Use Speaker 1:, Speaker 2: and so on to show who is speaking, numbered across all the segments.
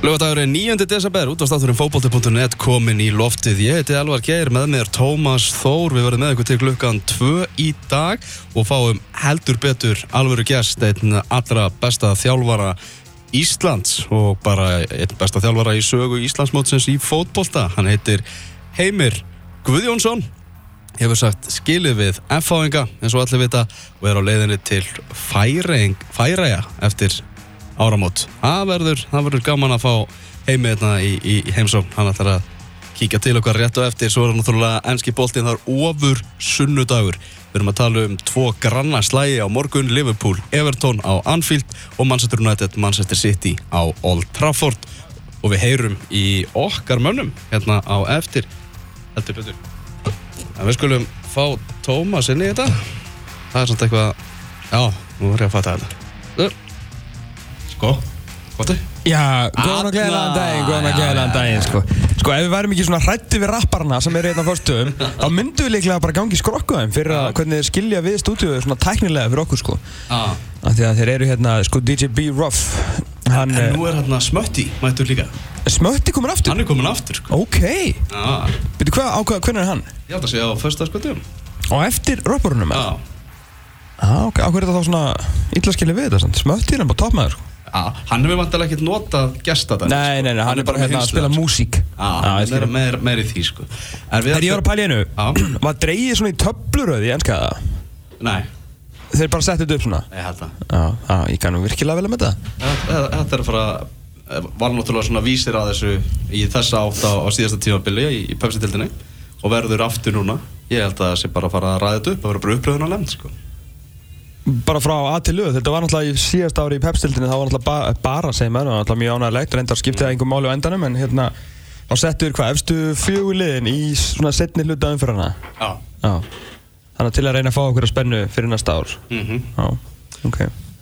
Speaker 1: Lögadagur er 9. desember, út á státturinn fókbólti.net komin í loftið. Ég heiti Elvar Geir, með mér Tómas Þór. Við verðum með ykkur til klukkan 2 í dag og fáum heldur betur alvöru gæst, einn allra besta þjálfara Íslands og bara einn besta þjálfara í sögu Íslandsmótsins í fótbólta. Hann heitir Heimir Guðjónsson. Hefur sagt skilið við F-fáinga, eins og allir vita, og er á leiðinni til Færæja eftir áramót. Það verður, það verður gaman að fá heimið hérna í, í heimsóm. Hann ætlar að kíkja til okkar rétt og eftir. Svo er hann náttúrulega ennski bóltinn þar ofur sunnudagur. Við erum að tala um tvo granna slægi á morgun, Liverpool, Everton á Anfield og Manchester United, Manchester City á Old Trafford. Og við heyrum í okkar mönnum hérna á eftir. Heldur betur. En við skulum fá Tómas inn í þetta. Það er svona eitthvað, já, nú er ég að fatta þetta. Sko, gott
Speaker 2: Já, góðan og gleðilegan daginn, góðan og gleðilegan daginn, sko. Sko, ef við værum ekki svona hrætti við rapparna sem er hérna á fyrstum, þá myndum við líklega bara gangi skrokkuðum fyrir að hvernig þeir skilja við stúdíuðu svona tæknilega fyrir okkur, sko.
Speaker 1: Já.
Speaker 2: Af því að þeir eru hérna, sko, DJ B. Ruff.
Speaker 1: Hann, en nú er hérna Smötti, mættur líka.
Speaker 2: Smötti komin aftur?
Speaker 1: Hann er komin aftur, sko.
Speaker 2: Ok.
Speaker 1: Já.
Speaker 2: Býtu, hvað, á hvað, hvernig er hann?
Speaker 1: Ég held að segja á fyrsta skotum.
Speaker 2: Og eftir rapparunum,
Speaker 1: Já.
Speaker 2: Já, ok, á hverju er þetta þá svona illa skilja við þetta, Smötti er hann bara toppmæður, sko.
Speaker 1: Hann hefur vantilega ekkert notað gestadæmi.
Speaker 2: Nei, nei, nei, hann er bara hérna að spila músík.
Speaker 1: Hann er í því, sko.
Speaker 2: Við... Er ég í hennu?
Speaker 1: Já.
Speaker 2: Var dreigið svona í töfluröði í ennskaða?
Speaker 1: Nei.
Speaker 2: Þeir bara settið þetta upp svona?
Speaker 1: Ég held það.
Speaker 2: Já, já, ég kannu virkilega vel að með það.
Speaker 1: Þetta er að fara, var náttúrulega svona vísir að þessu í þessa átt á, síðasta tímabili í, pepsitildinni og verður aftur núna. Ég held að það sé bara að fara að ræða þetta upp, að vera bara uppröðun á lemn, sko
Speaker 2: bara frá að til lög, þetta var náttúrulega í síðast ári í pepstildinni, það var náttúrulega ba bara segið mér, það var náttúrulega mjög ánægilegt, reyndar skiptið það einhver máli á endanum, en hérna þá settur hvað, efstu fjögur liðin í svona setni hluta umfyrrana
Speaker 1: Já.
Speaker 2: Já Þannig að til að reyna að fá okkur að spennu fyrir næsta ár
Speaker 1: mm -hmm.
Speaker 2: Já, ok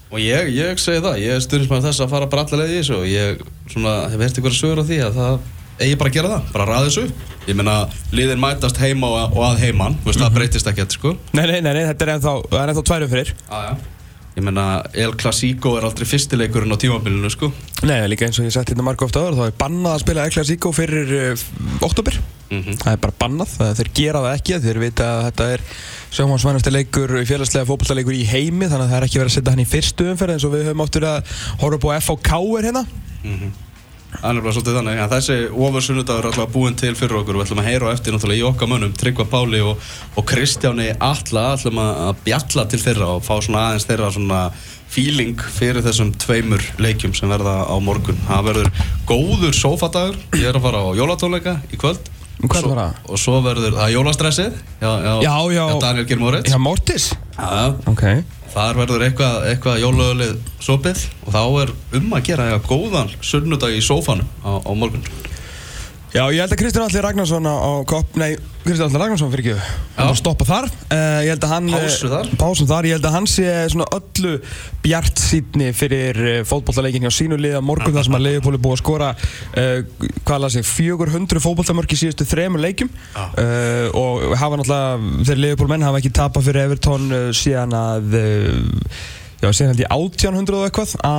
Speaker 1: Og ég, ég segi það, ég styrnist með þess að fara bara allavega í þessu og ég svona, hef verið eitthvað sögur á því að það eigi bara að gera það, bara ræða þessu ég meina, liðin mætast heima og, að heimann þú veist, mm -hmm. það
Speaker 2: Mhm.
Speaker 1: breytist ekkert, sko
Speaker 2: Nei, nei, nei, nei þetta er ennþá, ennþá tværu fyrir
Speaker 1: ah, ja. ég meina, El Clasico er aldrei fyrstileikurinn á tímabilinu, sko
Speaker 2: Nei, líka eins og ég sagt hérna marga ofta áður þá er bannað að spila El Clasico fyrir uh, oktober
Speaker 1: mm -hmm.
Speaker 2: það er bara bannað, þeir gera það ekki þeir vita að þetta er sjómansvænasti leikur félagslega fókbaltaleikur í heimi þannig að það er ekki verið að setja hann í fyrstu umferð eins og við höfum áttur að horfa på FHK er hérna
Speaker 1: mm -hmm. Það er bara svolítið þannig, en þessi ofursunnudagur er alltaf búinn til fyrir okkur. Og við ætlum að heyra á eftir náttúrulega í okkar mönnum, Tryggva Páli og, og Kristjáni Alla ætlum að bjalla til þeirra og fá svona aðeins þeirra svona feeling fyrir þessum tveimur leikjum sem verða á morgun. Það verður góður sofadagur, ég er að fara á jólatónleika í kvöld
Speaker 2: Hvað er það?
Speaker 1: Og svo verður það jólastressið Já, já,
Speaker 2: já, já,
Speaker 1: já Daniel Girmóriðs
Speaker 2: Já, Mortis?
Speaker 1: Já,
Speaker 2: ok.
Speaker 1: Þar verður eitthvað, eitthvað jólaöðlið sopið og þá er um að gera eitthvað góðan sunnudag í sófanum á, á morgun
Speaker 2: Já, ég held að Kristján Alli Ragnarsson á, á kopp, nei, Kristján Alli Ragnarsson fyrir ekki. Hann var að stoppa þar. Uh, ég held að hann
Speaker 1: Pásu þar.
Speaker 2: Pásu þar, ég held að hann sé svona öllu bjart sýtni fyrir uh, fótbollaleikin hjá sínu liða morgun þar sem að Leifupól er búið að skora uh, hvað laði sig, 400 fótbollamörk í síðustu þremur leikum uh, og hafa náttúrulega, þeir Leifupól menn hafa ekki tapað fyrir Everton uh, síðan að Já, síðan held ég 1800 og eitthvað á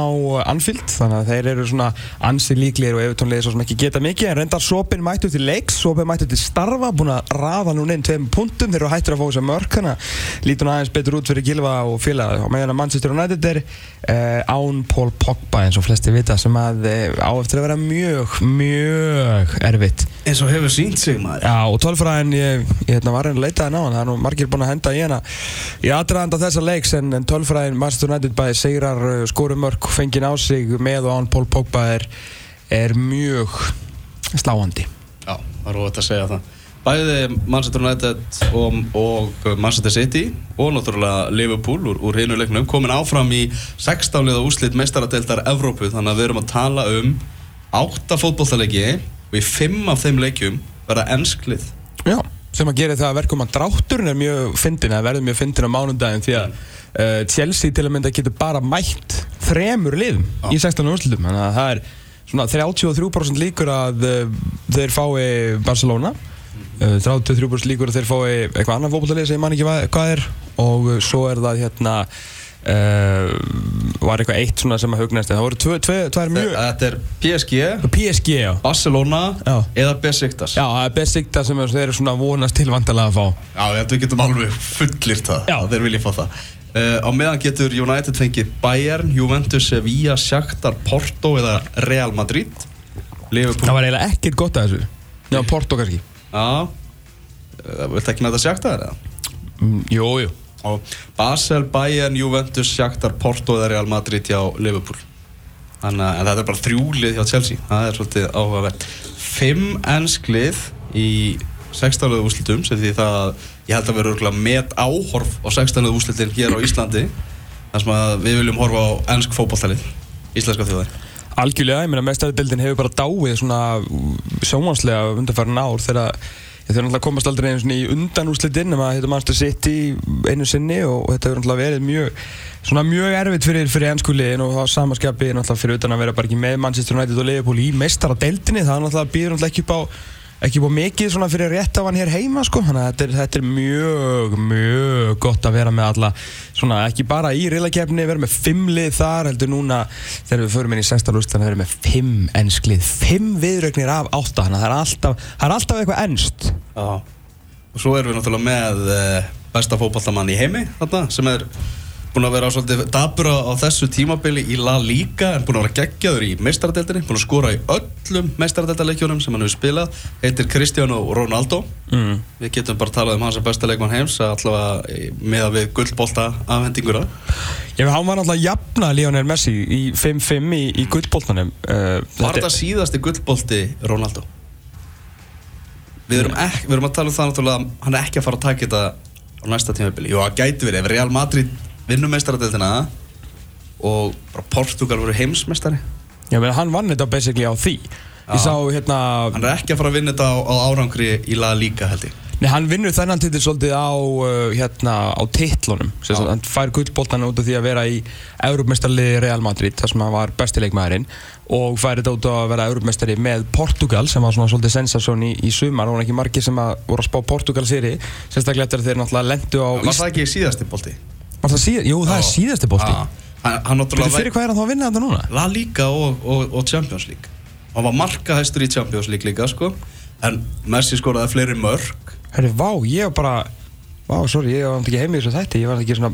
Speaker 2: Anfield, þannig að þeir eru svona ansi líklegir og Evertónlega svo sem ekki geta mikið, en reyndar Sopin mættu til leiks, Sopin mættu til starfa, búin að rafa núna inn tveim puntum, þeir eru hættir að fá þess að mörk, þannig að lítur aðeins betur út fyrir Gilva og félag, og meðan að Manchester United er uh, án Paul Pogba eins og flesti vita, sem að uh, á eftir að vera mjög, mjög erfitt.
Speaker 1: Eins og hefur sínt sig maður.
Speaker 2: Já, og tölfræðin, ég, ég hérna, var reynd að leita það ná, það er nú margir búin að henda í hana í aðdraðanda þessa leiks, en, en tölfræðin Manchester United bæði segrar skorumörk fengið á sig með og án Pól Pogba er, er mjög sláandi.
Speaker 1: Já, það er óvægt að segja það. Bæði Manchester United og, og Manchester City og náttúrulega Liverpool úr, úr hinu leiknum komin áfram í 16. úslit meistaradeildar Evrópu. Þannig að við erum að tala um 8 fótbolltalegi og í 5 af þeim leikjum verða ennsklit
Speaker 2: Já, sem að gera það að verkum að drátturinn er mjög fyndin, það verður mjög fyndin á mánundagin því að uh, Chelsea til að mynda getur bara mætt þremur liðum
Speaker 1: Já.
Speaker 2: í 16. úrslitum þannig að það er svona 33% líkur að uh, þeir fái Barcelona uh, 33% líkur að þeir fái eitthvað annar fókbaltalið sem ég man ekki hvað, er og svo er það hérna uh, var eitthvað eitt svona sem að hugnast það voru tvö, tvö, tvær mjög
Speaker 1: Þetta er PSG,
Speaker 2: PSG
Speaker 1: Barcelona
Speaker 2: Já.
Speaker 1: eða Besiktas
Speaker 2: Já, er sikta sem þeir eru svona vonast til vandalega að fá
Speaker 1: Já, við getum alveg fullir það
Speaker 2: Já.
Speaker 1: þeir vilja fá það uh, Á meðan getur United fengið Bayern, Juventus, Sevilla, Shakhtar, Porto eða Real Madrid. Liverpool.
Speaker 2: Það var eiginlega ekkert gott að þessu. Já, Porto kannski.
Speaker 1: Já. Uh, Viltu ekki næta Shakhtar eða?
Speaker 2: mm, Jú, jú.
Speaker 1: Og Basel, Bayern, Juventus, Shakhtar, Porto eða Real Madrid hjá Liverpool. Þannig að þetta er bara þrjúlið hjá Chelsea. Það er svolítið áhugavert. Fimm ennslið í 16. úrslitum sem því það ég held að vera met áhorf á 16. úrslitin hér á Íslandi þar sem að við viljum horfa á ennsk fótballtalið Íslenska þjóðar
Speaker 2: Algjörlega, ég meina mestæðildin hefur bara dáið svona sjónvanslega undanfærin ár þegar þeir náttúrulega komast aldrei einu svona í undanúslitin nema þetta mannstu sitt í einu sinni og þetta hefur náttúrulega verið mjög svona mjög erfitt fyrir, fyrir ennskuliðin og það samaskapi náttúrulega fyrir utan að vera bara ekki með Manchester United og Liverpool í meistaradeildinni það náttúrulega býður náttúrulega ekki upp á ekki búið mikið svona fyrir rétt af hann hér heima sko, þannig að þetta er, þetta er mjög, mjög gott að vera með alla svona ekki bara í reylakefni, vera með fimm lið þar, heldur núna þegar við förum inn í 16. úrslit, að vera með fimm ennslið, fimm viðrögnir af átta, þannig að það er alltaf, það er alltaf eitthvað ennst.
Speaker 1: Já Og svo erum við náttúrulega með uh, besta fótballamann í heimi þarna sem er búinn að vera svolítið dabur á, þessu tímabili í La Liga en búinn að vera geggjaður í meistaradeildinni búinn að skora í öllum meistaradeildaleikjunum sem hann hefur spilað heitir Cristiano Ronaldo
Speaker 2: Mm.
Speaker 1: við getum bara talað um hans besta leikmann heims allavega með að við gullbolta afhendingura
Speaker 2: Já, hann var náttúrulega jafna Lionel Messi í 5-5 í, í gullboltanum. Uh,
Speaker 1: Var þetta síðasti gullbolti Ronaldo? Við erum, ek, við erum að tala um það náttúrulega hann er ekki að fara að taka þetta á næsta tímabili. Jú, það gæti verið ef Real Madrid vinnur meistaradeildina og bara Portugal verður heimsmeistari.
Speaker 2: Já, menn hann vann þetta basically á því. Ég
Speaker 1: Já.
Speaker 2: sá hérna,
Speaker 1: Hann er ekki að fara að vinna þetta á, á árangri í La Liga held ég.
Speaker 2: nei, hann vinnur þennan titil svolítið á, uh, hérna, á titlunum. Hann fær gullboltan út af því að vera í Európmeistarliði Real Madrid, þar sem hann var bestileikmaðurinn og fær þetta út á að vera Európmeistari með Portugal sem var svona svolítið sensasjón í, í sumar og hann ekki margir sem að voru að spá Portugal séri sérstaklega eftir að þeir náttúrulega lendu á
Speaker 1: Var það ekki síðasti bolti?
Speaker 2: Síð, jú, það er síðasti bolti.
Speaker 1: Hann
Speaker 2: Fyrir, hvað er hann þá að vinna þetta núna?
Speaker 1: La Liga og, og, og Champions League. Hann var markahæstur í Champions League líka sko. En Messi skoraði fleiri mörg
Speaker 2: Herri, vá, ég var bara Vá, sorry, ég var ekki heim í þessu þætti Ég var ekki svona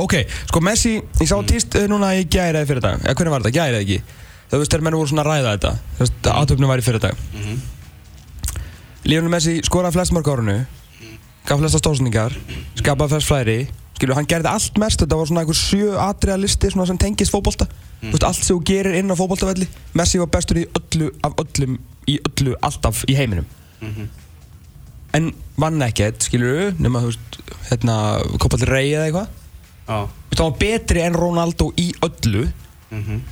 Speaker 2: Ok, sko Messi, ég sá tíst uh, núna í gæri eða fyrir dag Eða hvernig var þetta, gæri eða ekki? Þú veist, þegar menn voru svona að ræða þetta. Þú veist, aðtöfnum var í fyrir dag
Speaker 1: Mhm.
Speaker 2: Lionel Messi skoraði flest mörg árunu Gaf flesta stóðsningar Skapaði flest flæri Skilju, hann gerði allt mest Þetta var svona einhver sjö atriða listi Svona sem tengist fótbolta Þú veist, allt sem þú gerir inn á fótboltavelli Messi var bestur í öllu af öllum Í öllu, alltaf í heiminum En vann ekkert, skilur Nefna, þú veist, hérna Kopalli rey eða eitthvað
Speaker 1: Já
Speaker 2: Þú veist, hann var betri en Ronaldo í öllu
Speaker 1: Mhm.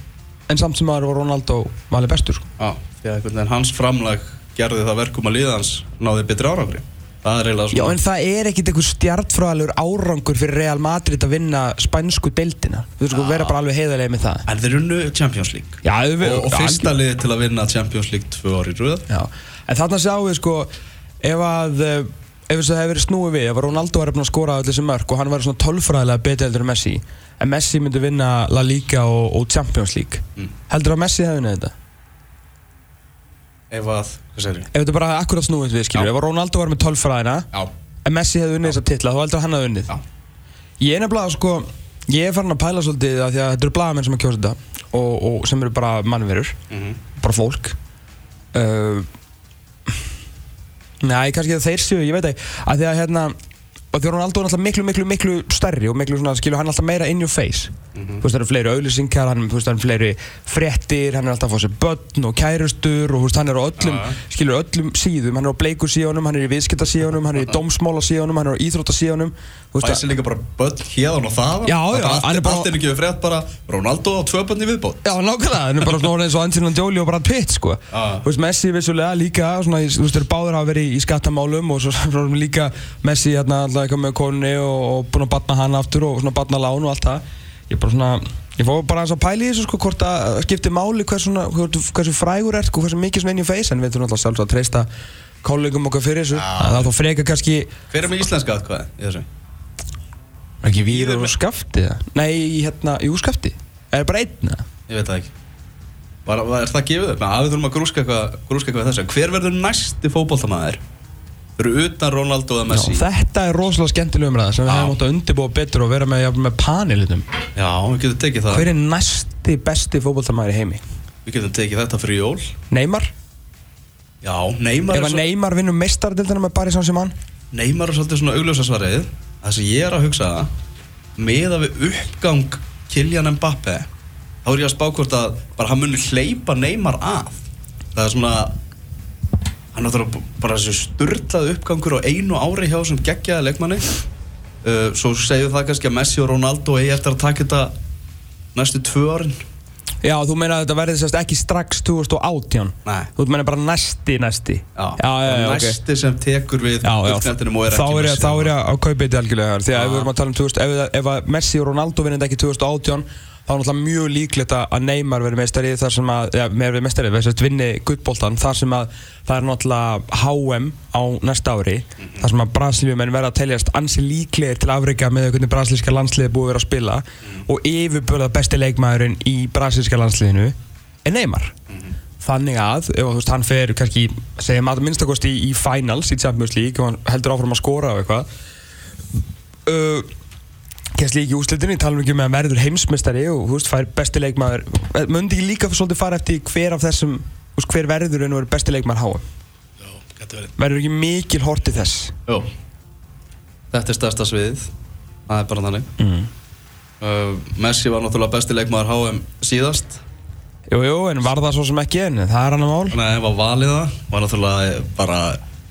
Speaker 2: En samt sem aður var Ronaldo valið bestur sko.
Speaker 1: Já, því að einhvern veginn hans framlag gerði það verkum að liðans náði betri árangri. Það er eiginlega
Speaker 2: Já,
Speaker 1: svona.
Speaker 2: en það er ekkit einhver stjartfræðalegur árangur fyrir Real Madrid að vinna spænsku deildina Þú veist, sko, vera bara alveg heiðarlega með það
Speaker 1: En þeir unnu Champions League.
Speaker 2: Já, við,
Speaker 1: og, og fyrsta liði til að vinna Champions League tvö ári í röð.
Speaker 2: Já, en þarna sjáum við sko ef að eh, ef þess að hefur verið snúið við ef að Ronaldo var að skora öll þessi mörg og hann var svona tölfræðilega betri heldur en Messi en Messi myndi vinna La Liga og, og Champions League
Speaker 1: Mm.
Speaker 2: heldur að Messi hefði unnið þetta
Speaker 1: Ef að, hvað segir
Speaker 2: ef þetta bara akkurat snúið við skilur
Speaker 1: Já.
Speaker 2: ef að Ronaldo var með tölfræðina
Speaker 1: Já.
Speaker 2: en Messi hefði unnið þessa titla þá heldur að hann hefði unnið
Speaker 1: Já.
Speaker 2: ég er nefnilega sko ég er farin að pæla svolítið að því að þetta eru blaðamenn sem að kjósa þetta og, og sem eru bara mannverur
Speaker 1: Mm
Speaker 2: bara fólk uh, Nei, kannski að þeir séu, ég veit ekki að því að hérna og því að Ronaldo er alltaf miklu, miklu, miklu stærri og miklu svona, skilur hann er alltaf meira in your face þú veist, það eru fleiri auðlýsingar hann, það eru fleiri fréttir hann er alltaf að fá sér börn og kærustur og veist, hann er á öllum,
Speaker 1: Já.
Speaker 2: skilur öllum síðum hann er á bleiku síðunum, hann er í viðskipta síðunum hann er í dómsmála síðunum, hann er á íþrótta síðunum
Speaker 1: Fæsi líka bara börn hérðan og þaðan.
Speaker 2: Já, já, hann er bara-
Speaker 1: allt er ekki við frétt bara Ronaldo á tvö börn í viðbót.
Speaker 2: Já, nákvæmlega, hann er bara svona eins og Angelina Jolie og Brad Pitt, sko. Þú veist, Messi vissulega líka, svona, í- þú veist, þeir báður hafa verið í skattamálum og svo, svo líka Messi, hérna, alltaf eitthvað með konni og, og búinn að batna hann aftur og svona batna lán og allt það. Ég bara svona, ég fór bara aðeins að pæla í þessu, sko, hvort að það skipti máli hversu, svona, hversu, hversu frægur ert, sko, hversu mikið svona inn í face, en við þurfum alltaf sjálfsagt að treysta kollegum okkar fyrir þessu. Það er þá freka kannski,
Speaker 1: Hver er með íslenska atkvæði í þessu?
Speaker 2: Er ekki Víður og Skafti það? Nei, hérna, jú Skafti Er bara einn eða?
Speaker 1: Ég veit það ekki var, Er það gefið upp? Að við þurfum að grúska eitthvað, grúska eitthvað þessu Hver verður næsti fótboltamaður? Fyrir utan Ronaldo eða Messi?
Speaker 2: Já, þetta er rosalega skemmtileg umræða sem við hefum átt að undirbúa betur og vera með, jafnvel með panelitum.
Speaker 1: Já, við getum tekið það.
Speaker 2: Hver er næsti besti fótboltamæður í heimi?
Speaker 1: Við getum tekið þetta fyrir jól.
Speaker 2: Neymar?
Speaker 1: Já, Neymar
Speaker 2: Ef
Speaker 1: er,
Speaker 2: að
Speaker 1: svo,
Speaker 2: Neymar vinnur meistardildina með Paris Saint-Germain?
Speaker 1: Neymar er svolítið svona augljósa svarið. Það sem ég er að hugsa Meða við uppgang Kylian Mbappe Þá er ég að spá hvort að bara hann muni hleypa Neymar að. Það er svona Hann er bara þessi sturlað uppgangur á einu ári hjá sem geggjaði leikmanni. Uh, Svo segjum það kannski að Messi og Ronaldo eigi eftir að taka þetta næstu tvö árin.
Speaker 2: Já, þú meina að þetta verði sérst ekki strax 2018
Speaker 1: Nei.
Speaker 2: Þú meina bara næsti, næsti?
Speaker 1: Já,
Speaker 2: já, já, já,
Speaker 1: næsti sem tekur við gullknettinum og er
Speaker 2: þá
Speaker 1: ekki
Speaker 2: er
Speaker 1: Messi
Speaker 2: þá er ég að kaupa þetta algjörlega þar því að ef við erum að tala um 2000, ef, ef Messi og Ronaldo vinnir þetta ekki 2018 þá er náttúrulega mjög líklegt að Neymar verði meistari þar sem að, með verði meistari, þess að vinni guttboltan þar sem að það er náttúrulega HM á næsta ári þar sem að Brasilíumenn verða að teljast ansi líklegir til afreika með hvernig brasilíska landsliði búið vera að spila. Og yfirbörða besti leikmaðurinn í brasilíska landsliðinu er Neymar. Þannig að, ef þú veist, hann fer kannski, segjum að minnstakosti í, í finals í Champions League og hann heldur áfram að skora á eitthvað uh, Kennst líka í úslitinu, ég tala um ekki með að verður heimsmeistari og þú veist, fær besti leikmaður. Eh, Mundi ekki líka svolítið fara eftir hver af þessum, þú veist, hver verður en verður besti leikmaður háa
Speaker 1: Já, getur verið.
Speaker 2: Verður ekki mikil hortið þess?
Speaker 1: Jó Þetta er stærsta sviðið. Það er bara þannig.
Speaker 2: Mm.
Speaker 1: uh, Messi var náttúrulega besti leikmaður HM síðast.
Speaker 2: Jú, jú, en var það svo sem ekki en það er hann að mál.
Speaker 1: Nei, var valið það. Var náttúrulega bara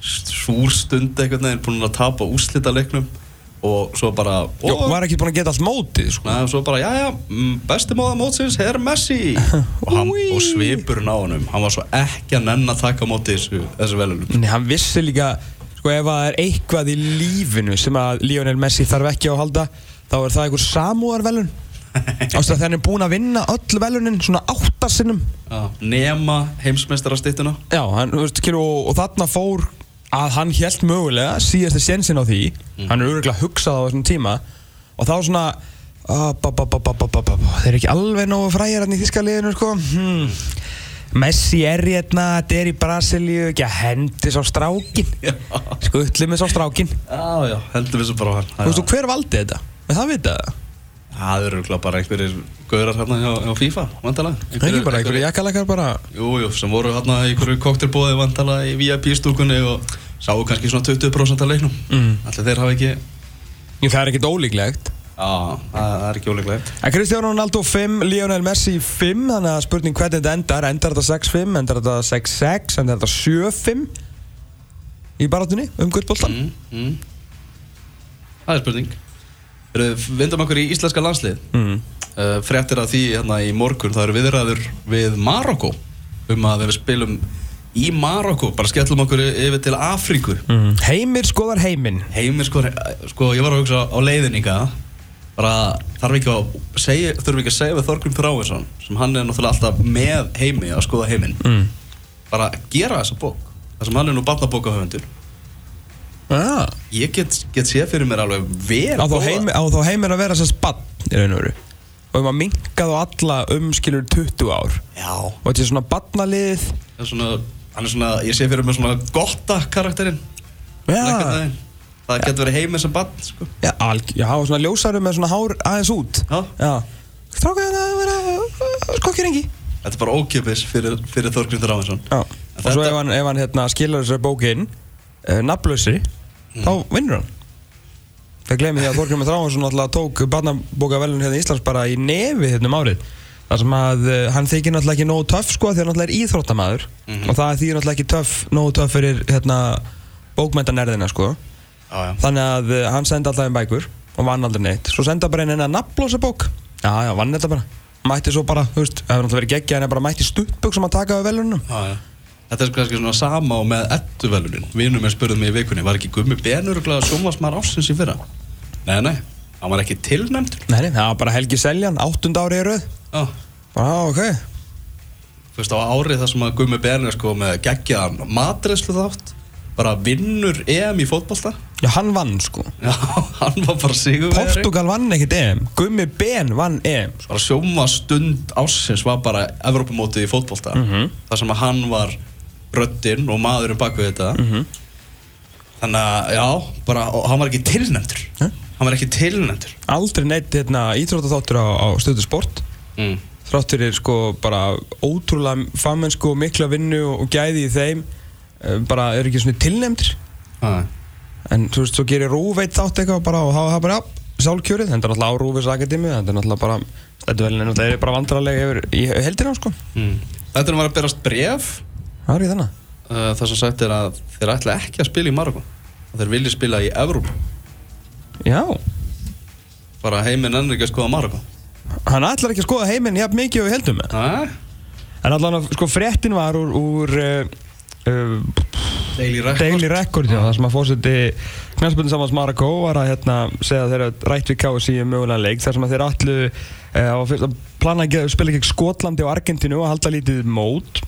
Speaker 1: súr stund einhvern veginn Búin að tapa úslita leiknum Og svo bara
Speaker 2: Jú,
Speaker 1: og,
Speaker 2: var ekki búin að geta allt mótið, sko.
Speaker 1: Og svo bara, já, já, mm, besti móða mótsins er Messi. Og, hann, og svipurinn á honum Hann var svo ekki að nenn að taka á móti þessu, þessu velunum
Speaker 2: Nei, hann vissi líka, sko, ef það er eitthvað í lífinu sem að Lionel Messi þarf ekki að halda, þá er það einhver samúðarvelun. Ástu að hann er búinn að vinna öll velunin, svona áttasinnum.
Speaker 1: Nema heimsmeistarastittuna
Speaker 2: Já, hann, veist, kynnu, og, og þarna fór að hann helt mögulega síðastu sensin á því. Mm. hann er öruglega hugsað á þessum tíma. Og þá svona oh, ba, ba, ba, þeir eru ekki alveg nógu fræjar hann í þískaliðinu sko. Hmm. Messi er hérna, þetta er í Brasilíu ekki að hendis á strákin sko, öllumis á strákin
Speaker 1: já, já, hendis á bara hann.
Speaker 2: Hver valdi þetta? en það vita það
Speaker 1: Það eru bara einhverjir gaurar hérna hjá, hjá FIFA, vantalega.
Speaker 2: Ekki bara einhverju jakkalakar bara
Speaker 1: Jú, jú, sem voru hérna í einhverju koktelbóði vantalega í VIP-stúkunni og sáu kannski svona 20% af leiknum.
Speaker 2: mm.
Speaker 1: Allir þeir hafa ekki,
Speaker 2: Jú, það er ekkert ólíklegt
Speaker 1: já, það, það er ekki óleiklegt.
Speaker 2: En Cristiano Ronaldo 5, Lionel Messi 5 Þannig að spurning hvernig þetta endar Endar þetta 6-5, endar þetta 6-6 Endar þetta 7-5 Í barátunni um guttboltan
Speaker 1: Mm, mm. Það er spurning. Vindum okkur í íslenska landslið.
Speaker 2: mm.
Speaker 1: Uh, fréttir af því hérna í morgun, það eru viðræður við Marokko um að við spilum í Marokko, bara skellum okkur yfir til Afríku.
Speaker 2: Mm. Heimir skoðar heiminn
Speaker 1: Heimir sko, sko, ég var að hugsa á leiðinninga bara þarf ekki að segja, þurfum ekki að segja við Þorgrim Þráinsson sem hann er náttúrulega alltaf með heimi að skoða heiminn
Speaker 2: mm.
Speaker 1: bara gera þessa bók þar sem hann er nú barnabókahöfundur
Speaker 2: ah.
Speaker 1: ég get, get séð fyrir mér alveg
Speaker 2: á, þá
Speaker 1: góða-
Speaker 2: heimir, á þá heimir að vera að spann Í raun og veru. Og um að minka þá alla um skilur 20 ár.
Speaker 1: Já,
Speaker 2: Og þetta er svona barnalið
Speaker 1: það er svona, hann er svona ég sé fyrir mér svona gotta karakterinn.
Speaker 2: Já,
Speaker 1: það getur verið heimir sem barn sko.
Speaker 2: já, alg, já og svona ljósarum með svona hár aðeins út.
Speaker 1: Já.
Speaker 2: Já. Strákaði það að vera skokkirengi
Speaker 1: þetta er bara ókjöpis fyrir, fyrir Þorgrim Þráinsson
Speaker 2: Já, og svo
Speaker 1: þetta-
Speaker 2: ef hann, ef hann hérna, skilar þessari bókin uh, nafnlausri, þá vinnur hann. Það glemir því að Þorgrymur Þráhansson alltaf tók barnabókavelun hérna í Íslands bara í nefi hérna um árið. Þar sem að uh, hann þykir náttúrulega ekki nógu töff sko því hann náttúrulega er íþróttamaður.
Speaker 1: Mhm.
Speaker 2: og það þýðir náttúrulega ekki töff, nógu töff fyrir hérna bókmæntanerðina sko.
Speaker 1: Já, já.
Speaker 2: þannig að uh, hann sendi alltaf einn bækur og vann aldrei neitt. Svo senda bara einn eina nafnlósa bók. Já já, vann þetta bara. Mætti svo bara, þú veist, það hefur náttúrulega verið geggja en er bara mætti stuttbók sem að taka við velunum
Speaker 1: Já, já. Þetta er kannski svona sama og með edduvelunin Vinur mér spurði mig í vikunni Var ekki Gummi Benur og sjónvarsmaður ásins í fyrra? Nei, nei, hann var ekki tilnæmdur
Speaker 2: Nei, það var bara Helgi Seljan, áttund ári í röð.
Speaker 1: Já,
Speaker 2: bara, á, ok.
Speaker 1: Þú veist á árið þar sem að Gummi Benur sko með geggjaðan matreyslu þátt bara vinnur EM í fótbolta.
Speaker 2: Já, hann vann sko.
Speaker 1: Já, hann var bara sigurvegari.
Speaker 2: Portugal vann ekkert EM. Gummi Ben vann EM sko.
Speaker 1: bara sjóma stund ásins var bara Evrópumótið í fótbolta.
Speaker 2: Mhm.
Speaker 1: þar röddinn og maðurinn bak við þetta
Speaker 2: Mhm.
Speaker 1: þannig að já, bara, og hann var ekki tilnæmdur
Speaker 2: Nei.
Speaker 1: hann var ekki tilnæmdur
Speaker 2: Aldrei neitt hérna, íþróttaþáttur á, á stöðu sport
Speaker 1: mm.
Speaker 2: Þrátt fyrir sko bara ótrúlega fagmennsku og mikla vinnu og, og gæði í þeim eh, bara eru ekki svona tilnefndir
Speaker 1: ah.
Speaker 2: en þú veist, svo gerir Rúveit þátt eitthvað bara og hafa bara, já, sjálfkjörið þetta er náttúrulega á Rúfis Akademi þetta er náttúrulega bara, þetta er er bara vandrarlega yfir í heldina sko
Speaker 1: mm. Þetta var að berast bref
Speaker 2: Það er í þannig
Speaker 1: uh, þar sem sagt er að þeir ætla ekki að spila í Marokko. Og þeir vilja spila í Evrópu.
Speaker 2: Já,
Speaker 1: bara heiminn ennur ekki að skoða Marokko.
Speaker 2: Hann ætlar ekki að skoða heiminn jafn mikið og við heldum
Speaker 1: Nei,
Speaker 2: En allan sko fréttin var úr, úr uh,
Speaker 1: Daily Record.
Speaker 2: Daily Record, já, það sem að fórseti knæspöldin samans Marako var að hérna, segja að þeirra rætt við KSI um mögulega leik þar sem að þeir allu uh, að plana að spila ekki Skotlandi og Argentínu og halda lítið mót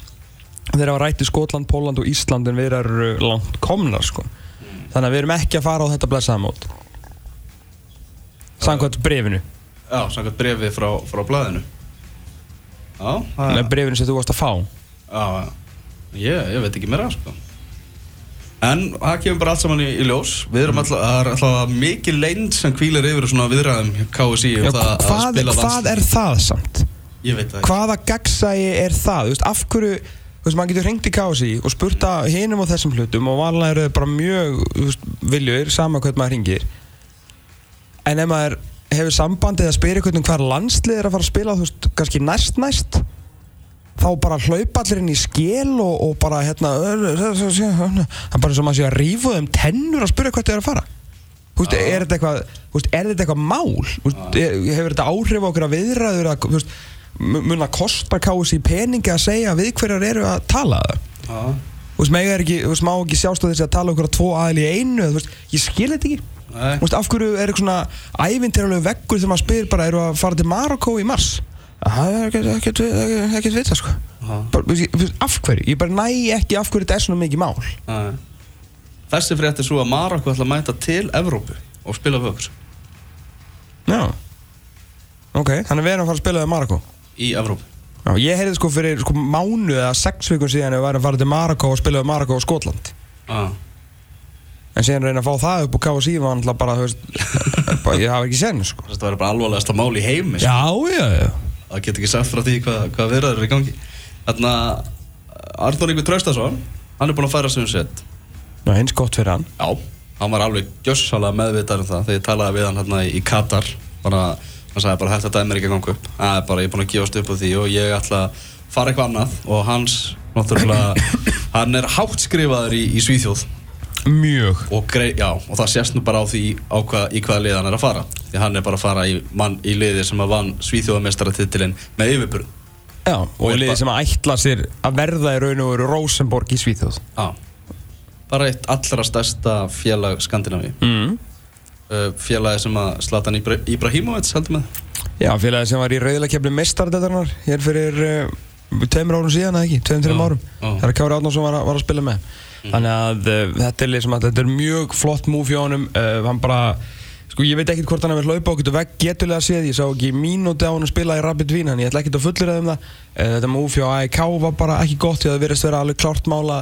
Speaker 2: þeir hafa rætt í Skotland, Póland og Ísland en við erum langt komnar sko. þannig að við erum ekki að fara á þetta blessaða mót. Samkvæmt brefinu
Speaker 1: Já, samkvæmt brefið frá, frá blaðinu. Já, það
Speaker 2: brefinu sem þú varst að fá.
Speaker 1: Já, ég, ég veit ekki meira sko. En það kemur bara allt saman í, í ljós. Við erum alltaf, það er alltaf mikið leynd sem kvílir yfir svona viðræðum KSI
Speaker 2: Já, hvað, hvað er það samt?
Speaker 1: Ég veit það ekki.
Speaker 2: Hvaða gagsægi er það? Þú veist, af hverju, þú veist, maður getur hrengt í KSI og spurt að hinum á þessum hlutum og vanlega eru þau bara mjög viljur, sama hvað maður hringir en ef maður hefur sambandið að spyrja hvernig hver landslið er að fara að spila, þú veist, kannski næst næst þá bara hlaupa allir inn í skél og, og bara hérna það er bara og maður sé að rífa þeim tennur að spyrja hvað þau er að fara Þú veist, er þetta eitthvað, þú veist, er þetta eitthvað mál? Þú veist, er, hefur þetta áhrif á okkur að viðræður að, þú veist, mun að kosta kási peningi að segja við hverjar eru að tala það?
Speaker 1: Já,
Speaker 2: Þú veist, mega er ekki, þú veist, má ekki sjást á þessi að tala okkur að tvo aðil í einu, þú veist, ég skil þetta ekki.
Speaker 1: Nei.
Speaker 2: Þú veist, af hverju er eitthvað svona ævintýralegu veggur þegar maður spyr bara, eru að fara til Marokko í mars? Það er ekkert, ekkert, vita, sko.
Speaker 1: Já.
Speaker 2: Bara, af hverju? Ég bara næ ekki af hverju þetta er svona mikið mál.
Speaker 1: Nei. Þessi frétt er svo að Marokko ætla að mæta til Evrópu og spila okkur
Speaker 2: Já. Ok, þannig við erum að fara að spila við Marokko.
Speaker 1: Í Evrópu.
Speaker 2: Já, ég heyrði sko fyrir sko mánu eða sex vikum síðan ef við værum að fara til Marokko og spila við Marokko og Skotland.
Speaker 1: Já,
Speaker 2: en síðan reyna að fá það upp og var náttúrulega bara, þú veist bara, ég hafa ekki sen sko.
Speaker 1: Þetta verður bara alvarlegasta mál í heimi sko.
Speaker 2: Já, já, já.
Speaker 1: Það getur ekki sagt frá því hvað, hvað viðræður eru í gangi. Þarna, Arnur Yngvi Traustason Hann er búinn að færa sig um sett
Speaker 2: Ná, eins gott fyrir hann.
Speaker 1: Já, hann var alveg gjössalega meðvitað um það þegar ég talaði við hann hérna í Katar. Bara, hann sagði bara þetta dæmir ekki að ganga upp. Það er bara, ég er búinn að gefast upp á því og ég ætla að fara eitthvað annað. Og hans, náttúrulega hann er hátt skrifaður í, í Svíþjóð.
Speaker 2: Mjög.
Speaker 1: Og, grei, já, og það sést nú bara á því á hvað, í hvaða lið hann er að fara. Því hann er bara að fara í, mann, í liði sem að vann Svíþjóðamestaratitilinn með yfirbúrun
Speaker 2: Já, og liðið
Speaker 1: bara-
Speaker 2: sem að ætla sér að verða í raun og veru Rosenborg í Svíþjóð.
Speaker 1: Já, bara eitt allra stærsta félag Skandinavíu.
Speaker 2: Mm.
Speaker 1: Uh, félagi sem að Zlatan Ibra Ibrahimovic heldur með?
Speaker 2: Já, félagið sem var í reyðilegkefni mestardættarnar hér fyrir uh, tveimur árum síðan eða ekki, tveim, tveim
Speaker 1: Já,
Speaker 2: árum.
Speaker 1: já.
Speaker 2: þegar Kári Átnánsson var, að- var að spila með. Þannig að uh, þetta er að þetta er mjög flott múf hjá honum. Uh, hann bara, sko ég veit ekkert hvort hann hefur hlaupa okkur vegg getulega séð, ég sá ekki mínúti á hann að spila í Rapid Vín, hann ég ætla ekkert að fullera um það. Þetta múf hjá AEK var bara ekki gott því að það verðist vera alveg klárt mála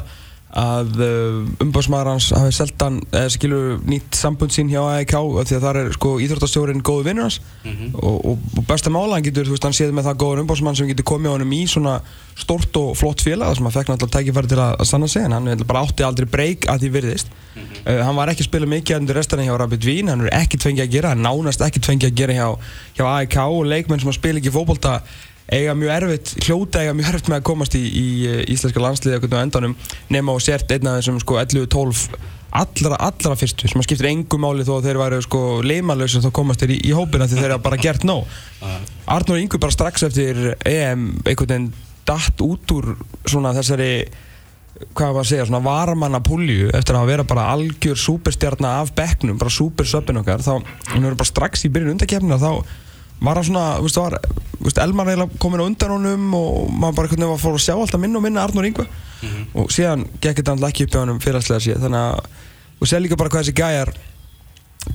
Speaker 2: að uh, umbásmaður hans hafi seltan, eða skilur nýtt sambund sín hjá AEK því að það er sko íþróttastjórinn góðu vinnur hans. Og, og, og besta mála hann getur, þú veist, hann séð með það góður umbásmann sem getur komið á honum í svona stórt og flott félag þar sem hann fekk náttúrulega tækifæri til að, sanna sig en hann bara átti aldrei breyk að því virðist. Uh, hann var ekki að spila mikið undir restan hjá Rapid Vín, hann er ekkert fengið að gera hann nánast ekkert fengið að gera hjá, hjá AEK og leikmenn sem að spila ekki fótbolta eiga mjög erfitt, hljóta eiga mjög erfitt með að komast í, í íslenska landsliði okkur á endanum nema og sért einn af þessum sko 11-12 allra, allra fyrstu sem að skiptir engum máli þó að þeir væru sko leimalösa þá komast þeir í, í hópina því þeir hafa bara gert nóg. Arnur Ingur bara strax eftir EM einhvern veginn datt út úr svona þessari hvað var að segja, svona varamanna pulju eftir að vera bara algjör superstjarnar af bekknum, bara supersöppin okkar þá, hann verður bara strax í byrjun undakefnina þá var hann svona, þú veist, var veist, Elmar eiginlega komin á undan honum og maður bara hvernig var að fóra að sjá alltaf minna og minna Arnur Ingu og síðan gekk þetta alltaf ekki upp hjá hann fyrirslega síðan þannig að og sér líka bara hvað þessi gæjar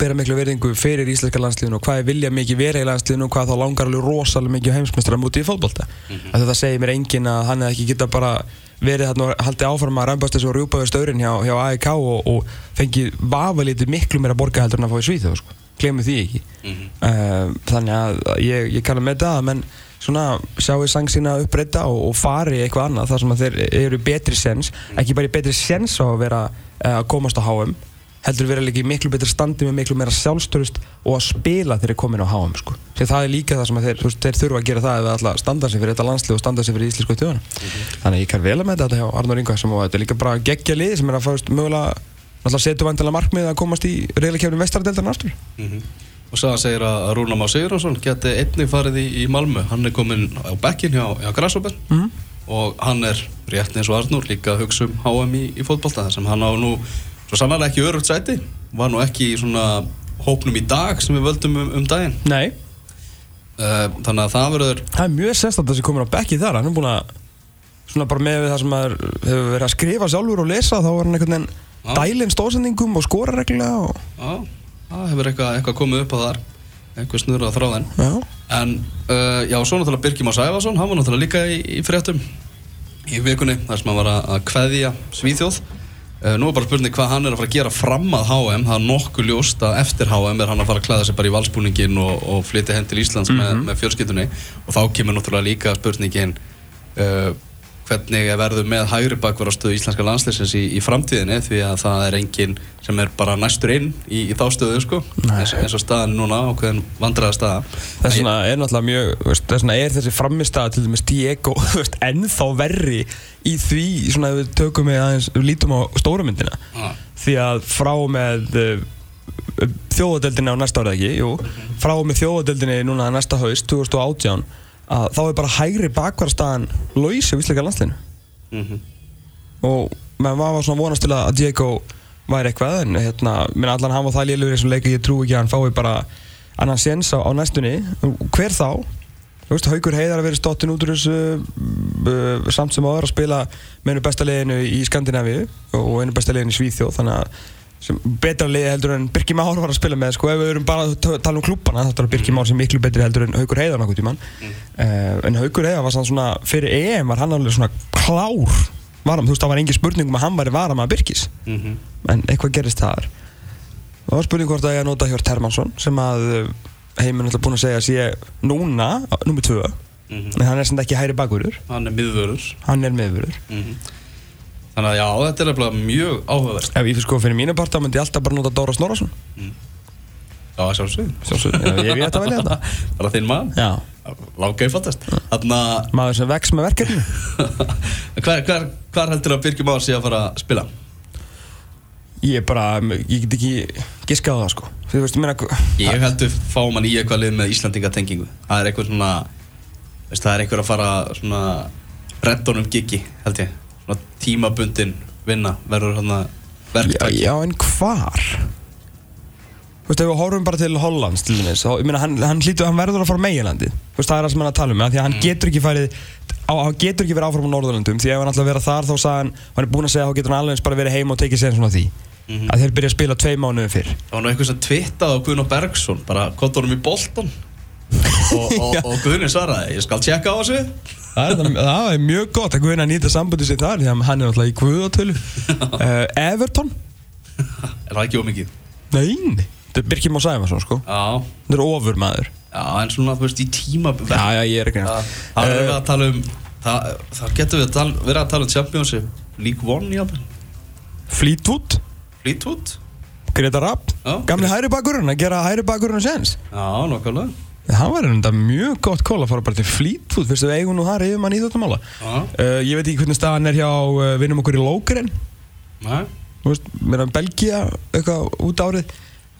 Speaker 2: bera miklu verðingu fyrir íslenska landsliðinu og hvað er vilja mikið vera í landsliðinu og hvað þá langar alveg rosalega mikið heimsmestrar mútið í fótbolta. Mm þetta segir mér enginn að hann hefði ekki geta bara verið þarna og haldið áfram að rambast þessu og rjúpa við staurin hjá, hjá AEK og, og fengið vafalítið miklu meira borgaheldur en að fá í Svíþjóð sko. Glemur því ekki. Uh, þannig að ég, ég kannar með það að menn svona sjáu sang sína uppbreyta og, og fari eitthvað annað þar sem að þeir eru betri sens ekki bara betri sens á að vera uh, að komast á HM heldur vera líka í miklu betri standi með miklu meira sjálfstörust og að spila þegar þeir komin á HM sko. Sér það er líka það sem að þeir, veist, þeir þurfa að gera það ef það ætla að standa sig fyrir þetta landslið og standa sig fyrir íslensku þjóðan þannig að ég kann vel að með þetta hjá Arnur Inga sem og þetta er líka bara geggja lið sem er að fást mögulega alltaf setja vantilega markmið að komast í reyðleikefni vestardeldarinn aftur
Speaker 1: Og Saga segir að Rúna Má Sigurðarsson geti einnig farið í, í Malmö. Hann er komin á bekkin hjá, hjá Grasshopper
Speaker 2: Mhm.
Speaker 1: og hann er rétt eins og Arnur líka að hugsa um HM í, í fótbolta þar sem hann á nú svo sannarlega ekki örugt sæti. Var nú ekki í svona hópnum í dag sem við völdum um, um daginn.
Speaker 2: Nei,
Speaker 1: Uh, þannig að það verður
Speaker 2: það er mjög sérstætt að þessi komin á bekki þar hann er búin að svona bara með það sem maður hefur verið að skrifa sjálfur og lesa þá var hann einhvern veginn. Dælinn stóðsendingum og skora reglulega og
Speaker 1: Já, það hefur eitthvað, eitthvað komið upp á þar. Eitthvað snurra á þráðin
Speaker 2: já,
Speaker 1: en uh, já, svo náttúrulega Birgir Már Sæfarsson hann var náttúrulega líka í, í fréttum í vikunni þar sem hann var að, kveðja Svíþjóð. Uh, nú er bara spurning hvað hann er að fara að gera fram að HM það er nokkuð ljóst að eftir HM er hann að fara að klæða sig bara í valsbúningin og, og flytja henn til Íslands með, með fjölskyldunni. Og þá kemur náttúrulega líka spurningin uh, hvernig er verður með hægri bakvarastöðu íslenska landsleysins í, í framtíðinni því að það er enginn sem er bara næstur inn í, í þá stöðu sko. Eins, eins og staðan núna ákveðin vandræða staða.
Speaker 2: Þess vegna er náttúrulega mjög þess vegna er þessi framistæða til dæmis Diego ennþá verri í því svona ef við tökum við aðeins við lítum á stóra myndina.
Speaker 1: Ah.
Speaker 2: því að frá með uh, þjóðadeldinni á næsta árið ekki? Jú, frá með þjóðadeldinni núna næsta haust 2018 að þá er bara hægri bakvarstaðan laus af íslenska landsliðinu.
Speaker 1: Mm
Speaker 2: og maður var svona vonast til að Diego væri eitthvað en hérna, minn allan hann var það lélugur í þessum leik að ég trú ekki að hann fái bara annan séns á, á næstunni. Hver þá? Þú veist, Haukur Heiðar að vera stottin út úr þessu uh, samt sem áður að spila með einu besta liðinu í Skandinavíu og einu besta liðinu í Svíþjóð þannig að sem betra liði heldur en Birkir Már var að spila með sko ef við erum bara að tala um klúbbana þá er Birkir Már sem miklu betri heldur en Haukur Heiðar nokkuð tímann. Uh, en Haukur Heiðar var svona fyrir EM var hann alveg svona klár varam, þú veist það var engin spurning um að hann væri varam að Birkis.
Speaker 1: -hmm.
Speaker 2: en eitthvað gerist þar. Það var spurning hvort að ég nota Hjört Hermansson sem að uh, heiminn er búin að segja að sé núna, nummið tvö.
Speaker 1: Mhm.
Speaker 2: en hann er sem ekki hæri bakurur.
Speaker 1: Hann er miðvörður
Speaker 2: hann er meðvörur
Speaker 1: mm þannig að já, þetta er nefnilega mjög áhugavert.
Speaker 2: Ef ég fyrir sko fyrir mínu parta myndi ég alltaf bara nota Dóra Snorarsson
Speaker 1: já, sjálfsögum
Speaker 2: Sjálfsögðu, ef ég veit að velja þetta
Speaker 1: bara þinn mann,
Speaker 2: já,
Speaker 1: lága einfaldast þannig að
Speaker 2: maður sem vex með verkefni
Speaker 1: hver, hver, hver heldur að Birgir Már sé að fara að spila?
Speaker 2: ég bara, ég get ekki giskað á það sko. Þú veist, ég meina
Speaker 1: Ég heldur fáum hann í eitthvað lið með Íslandingatengingu Það er eitthvað svona veist, Það er eitthvað að fara svona Reddonum gigi held ég tímabundin vinna Verður hann að
Speaker 2: já,
Speaker 1: verktæki
Speaker 2: já, en hvar? Þú veist, ef við horfum bara til Hollands til dæmis, þá, ég meina, hann, hann, hlýtur, hann verður að fara á meginlandi Þú veist, það er það sem hann er að tala um, því að hann getur ekki farið á, hann getur ekki verið áfram á Norðurlandum því ef hann ætla að vera þar þá sagði hann hann er búinn að segja þá getur hann alveg eins bara verið heima og tekið sér svona því. Að þeir byrja að spila tvei mánuðum fyrr.
Speaker 1: Það var nú eitthvað sem twittað á Guðn og Bergson Bara kottunum í bolton Og, og, og Guðni svaraði Ég skal tjekka á þessu
Speaker 2: Það er, það er mjög gott að Guðin að nýta sambandi sér þar því að hann er alltaf í Guðatölu uh, Everton?
Speaker 1: Er það ekki ómikið?
Speaker 2: Nei, þetta er Birkir Már Sæfarsson sko.
Speaker 1: Já.
Speaker 2: Þetta er ofur maður
Speaker 1: Já, en svona, þú veist, í tíma
Speaker 2: Já, já, ég er ekki
Speaker 1: Það það er verið að tala um Það, það getur við að tala, verið að tala um Championship League One, jáfnvel
Speaker 2: Fleetwood.
Speaker 1: Fleetwood.
Speaker 2: Greta Rapp,
Speaker 1: Já.
Speaker 2: gamli hæri bakurinn að gera hæri bakurinn að séns.
Speaker 1: Já, nokkulega
Speaker 2: Það var enda mjög gott kól að fara bara til Fleetwood fyrstu eigum nú það reyðum hann í þetta mála
Speaker 1: Já,
Speaker 2: uh, Ég veit ekki hvernig staðan er hjá uh, vinnum okkur í Lókeren
Speaker 1: næ
Speaker 2: Þú veist, meðan Belgia eitthvað út árið.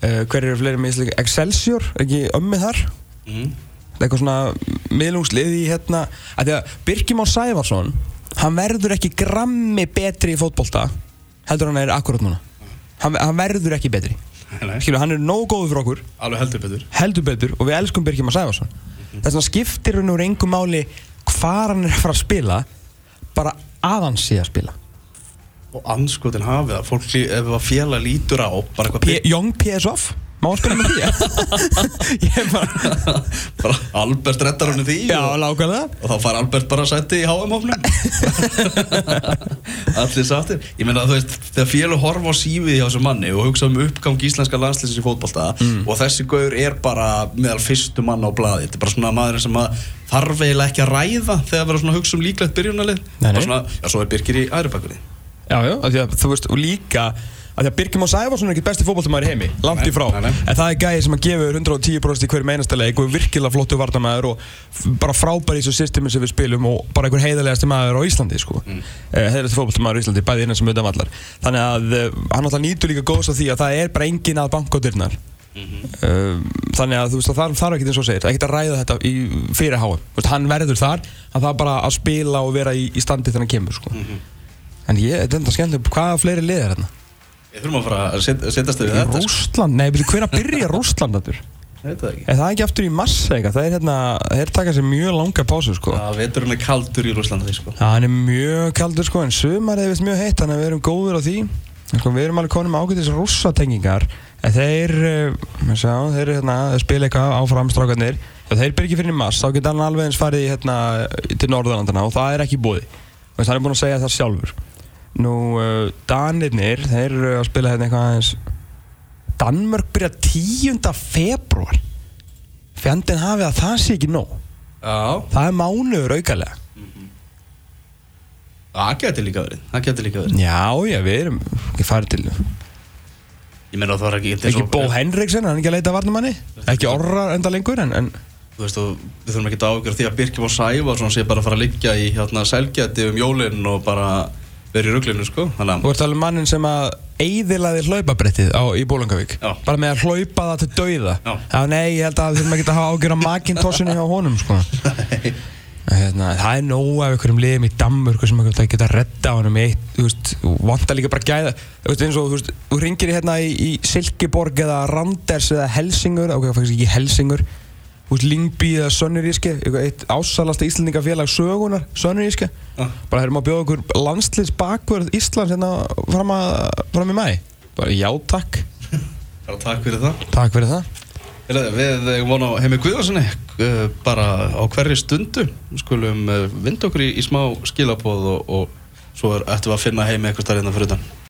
Speaker 2: Uh, Hver eru fleiri með íslengi Excelsior, ekki ömmið þar?
Speaker 1: Mm.
Speaker 2: eitthvað svona miðlungslið í hérna að Birkimár Sævarsson hann verður ekki grammi betri í fótbolta heldur hann er akkurat núna. Hann, hann verður ekki betri.
Speaker 1: Nei,
Speaker 2: Skilu, hann er nógu góður fyrir okkur.
Speaker 1: Alveg heldur betur.
Speaker 2: Heldur betur og við elskum Birkimár Sævarsson. Þess vegna skiptir hann úr engum máli hvar hann er að fara að spila bara að hann sé að spila.
Speaker 1: Og anskotin hafið að fólk, ef að fjela lítur á bara eitthvað
Speaker 2: P Young PSV Má hann spila með því? ég er bara
Speaker 1: bara Albert reddar hann því
Speaker 2: Já,
Speaker 1: og,
Speaker 2: lákvæmlega
Speaker 1: og þá fær Albert bara sætti í HM-hófnum Allir sáttir. Ég meina þú veist, þegar fjölu horfa á sífið hjá þessum manni og hugsa um uppgang íslenska landslýsins í fótbolta
Speaker 2: Mm.
Speaker 1: og þessi gaur er bara meðal fyrstu manna á blaði. Þetta er bara svona maðurinn sem að þarf eiginlega ekki að ræða þegar verður svona að hugsa um líklegt byrjunalið bara svona, já, svo er Birgir í aðri bakurinn
Speaker 2: Já, já, af því að þú veist, og líka að því að Birgir Már Sæfarsson er ekki besti fótballtamaður í heimi langt í frá,
Speaker 1: nei, nei.
Speaker 2: en það er gæði sem að gefur 110% í hverjum einasta leik og er virkilega flottu vartamæður og bara frábær í þessu systemi sem við spilum og bara einhver heiðarlegasti maður á Íslandi sko. mm. heiðarlegasti fótballtamaður á Íslandi, bæði innan sem utan vallar þannig að uh, hann alltaf nýtur líka góðs af því að það er bara engin að banka á dyrnar uh, þannig að þú veist að það þarf ekki eins og segir, ekkert að ræða þetta í, fyrir háum, veist, hann verður þar hann þarf bara að spila og vera í, í standi þegar hann kemur sko. En ég, þetta er enda skemmtileg, hvaða fleiri lið er hérna?
Speaker 1: Ég þurfum að fara að set- setjast við þetta.
Speaker 2: Rústland, nei, byrju, hvenær byrja Rústland þetta?
Speaker 1: Ég veit það ekki
Speaker 2: Er það ekki aftur í massa eitthvað? Það er hérna, þeir taka sér mjög langa pásu, sko.
Speaker 1: Já, veturinn er kaldur í Rúslandi sko.
Speaker 2: Já, hann er mjög kaldur, sko, en sumar er vist mjög heitt, þannig að við erum góður á því. En Sko, við erum alveg konum ágætis rússatengingar, en þeir, uh, sjá, þeir hérna, spila eitthvað áfram strákarnir, þeir byrja ekki fyrir í mass, þá geta hann alveg eins farið hérna, til Norðurlandana og það er ekki búið. Hann er búin að segja það sjálfur. Nú, uh, Danirnir, þeir eru að spila hérna eitthvað aðeins. Danmörk byrja 10. februar Fjandinn hafið að það sé ekki nóg.
Speaker 1: Já,
Speaker 2: Það er mánuður aukalega.
Speaker 1: Það getur líka verið. Það getur líka verið.
Speaker 2: Já, já, við erum ekki farið til
Speaker 1: Ég meina það var ekki
Speaker 2: Ekki Bó Henriksen, hann er ekki að leita að varnamanni Ekki orra enda lengur en, en
Speaker 1: Þú veist, við þurfum ekki að ágjör því að Birkjum og Sævar sé bara að fara að liggja í hérna selgjæti um jólinn og bara vera í ruglinu, sko Þannig
Speaker 2: Þú ert alveg mannin sem að Eyðilaði hlaupabrettið á, í Bólangavík
Speaker 1: Já.
Speaker 2: Bara með að hlaupa það til dauða
Speaker 1: Já.
Speaker 2: Nei, ég held að þurfum ekki að hafa ágjör á makintossinni hjá honum, sko Hérna, það er nóg af einhverjum liðum í Danmörku sem það geta að redda á honum í eitt, þú veist, vantar líka bara gæða þú veist, eins og, þú veist, þú ringir hérna í, í Silkeborg eða Randers eða Helsingur, ok, það fækist ekki Helsingur veist, Lingby eða Sönnuríski eitt ásalasta íslendingafélag sögunar Sönnuríski,
Speaker 1: Já.
Speaker 2: bara erum að bjóða okkur landsliðs bakvörð Íslands hérna fram, að, fram í mæ bara já, takk,
Speaker 1: Bara takk fyrir það.
Speaker 2: Takk fyrir það.
Speaker 1: Við eigum von á Heimi Guðvarssoni uh, bara á hverri stundu. Skulum uh, vinda okkur í, í smá skilabóð og, og svo ættum við að finna Heimi eitthvað starf hérna fyrir utan